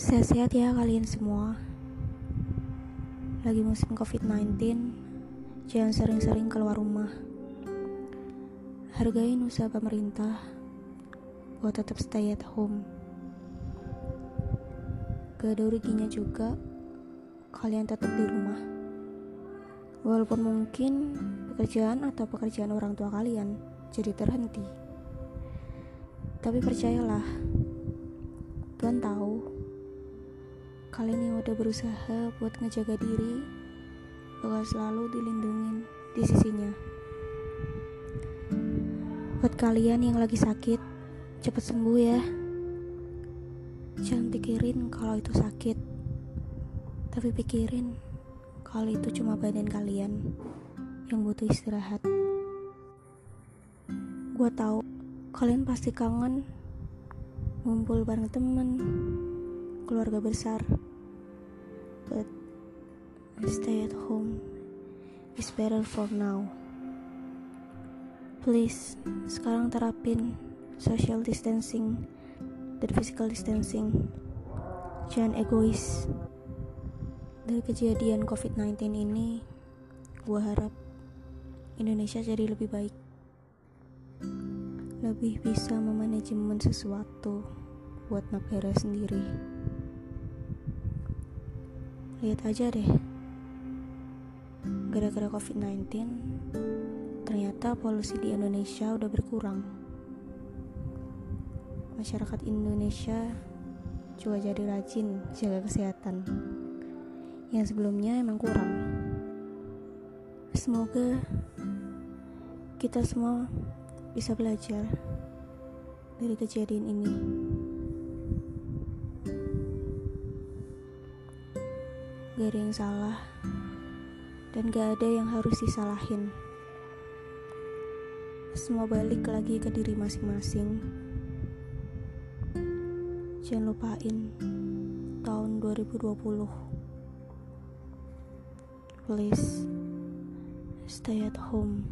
Sehat-sehat ya kalian semua. Lagi musim covid-19 Jangan sering-sering keluar rumah. Hargain usaha pemerintah Buat tetap stay at home. Gak ada ruginya juga Kalian tetap di rumah. Walaupun mungkin pekerjaan atau pekerjaan orang tua kalian jadi terhenti. Tapi percayalah Tuhan tahu Kalian yang udah berusaha buat ngejaga diri bakal selalu dilindungin di sisinya. Buat kalian yang lagi sakit, cepat sembuh ya. Jangan pikirin kalau itu sakit, tapi pikirin kalau itu cuma badan kalian yang butuh istirahat. Gue tahu kalian pasti kangen ngumpul bareng temen keluarga besar. Stay at home is better for now. Please, sekarang terapin social distancing dan physical distancing. Jangan egois. Dari kejadian COVID-19 ini, gue harap Indonesia jadi lebih baik. Lebih bisa memanajemen sesuatu buat negara sendiri lihat aja deh gara-gara covid-19 ternyata polusi di Indonesia udah berkurang. Masyarakat Indonesia juga jadi rajin jaga kesehatan. Yang sebelumnya emang kurang. Semoga kita semua bisa belajar dari kejadian ini. Gak ada yang salah dan gak ada yang harus disalahin. Semua balik lagi ke diri masing-masing. Jangan lupain tahun 2020. Please stay at home.